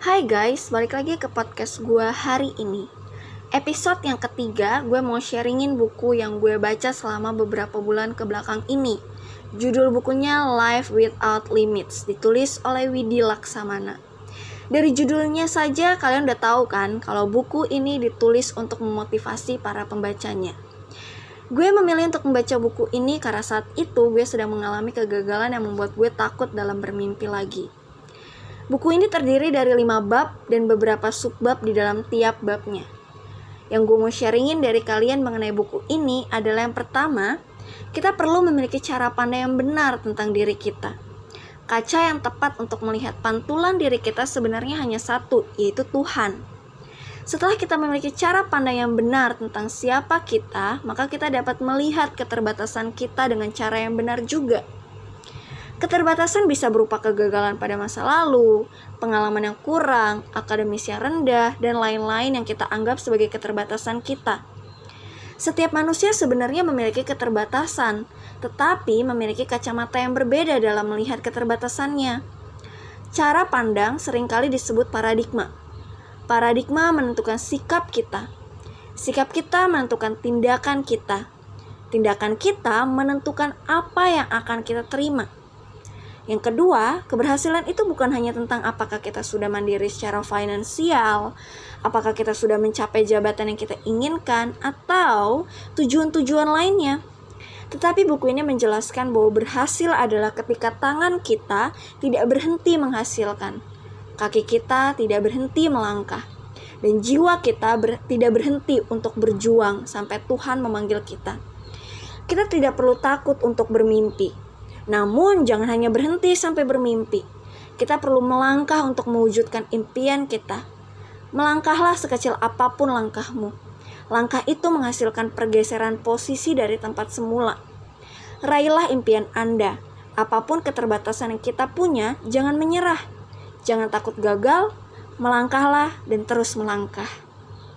Hai guys, balik lagi ke podcast gue hari ini. Episode yang ketiga, gue mau sharingin buku yang gue baca selama beberapa bulan ke belakang ini. Judul bukunya Life Without Limits, ditulis oleh Widi Laksamana. Dari judulnya saja kalian udah tahu kan kalau buku ini ditulis untuk memotivasi para pembacanya. Gue memilih untuk membaca buku ini karena saat itu gue sedang mengalami kegagalan yang membuat gue takut dalam bermimpi lagi. Buku ini terdiri dari lima bab dan beberapa subbab di dalam tiap babnya. Yang gue mau sharingin dari kalian mengenai buku ini adalah yang pertama, kita perlu memiliki cara pandang yang benar tentang diri kita. Kaca yang tepat untuk melihat pantulan diri kita sebenarnya hanya satu, yaitu Tuhan. Setelah kita memiliki cara pandang yang benar tentang siapa kita, maka kita dapat melihat keterbatasan kita dengan cara yang benar juga. Keterbatasan bisa berupa kegagalan pada masa lalu, pengalaman yang kurang, akademis yang rendah, dan lain-lain yang kita anggap sebagai keterbatasan kita. Setiap manusia sebenarnya memiliki keterbatasan, tetapi memiliki kacamata yang berbeda dalam melihat keterbatasannya. Cara pandang sering kali disebut paradigma. Paradigma menentukan sikap kita. Sikap kita menentukan tindakan kita. Tindakan kita menentukan apa yang akan kita terima. Yang kedua, keberhasilan itu bukan hanya tentang apakah kita sudah mandiri secara finansial, apakah kita sudah mencapai jabatan yang kita inginkan, atau tujuan-tujuan lainnya. Tetapi buku ini menjelaskan bahwa berhasil adalah ketika tangan kita tidak berhenti menghasilkan Kaki kita tidak berhenti melangkah, dan jiwa kita ber, tidak berhenti untuk berjuang sampai Tuhan memanggil kita. Kita tidak perlu takut untuk bermimpi, namun jangan hanya berhenti sampai bermimpi. Kita perlu melangkah untuk mewujudkan impian kita. Melangkahlah sekecil apa pun langkahmu. Langkah itu menghasilkan pergeseran posisi dari tempat semula. Raihlah impian Anda. Apa pun keterbatasan yang kita punya, jangan menyerah Jangan takut gagal, melangkahlah dan terus melangkah.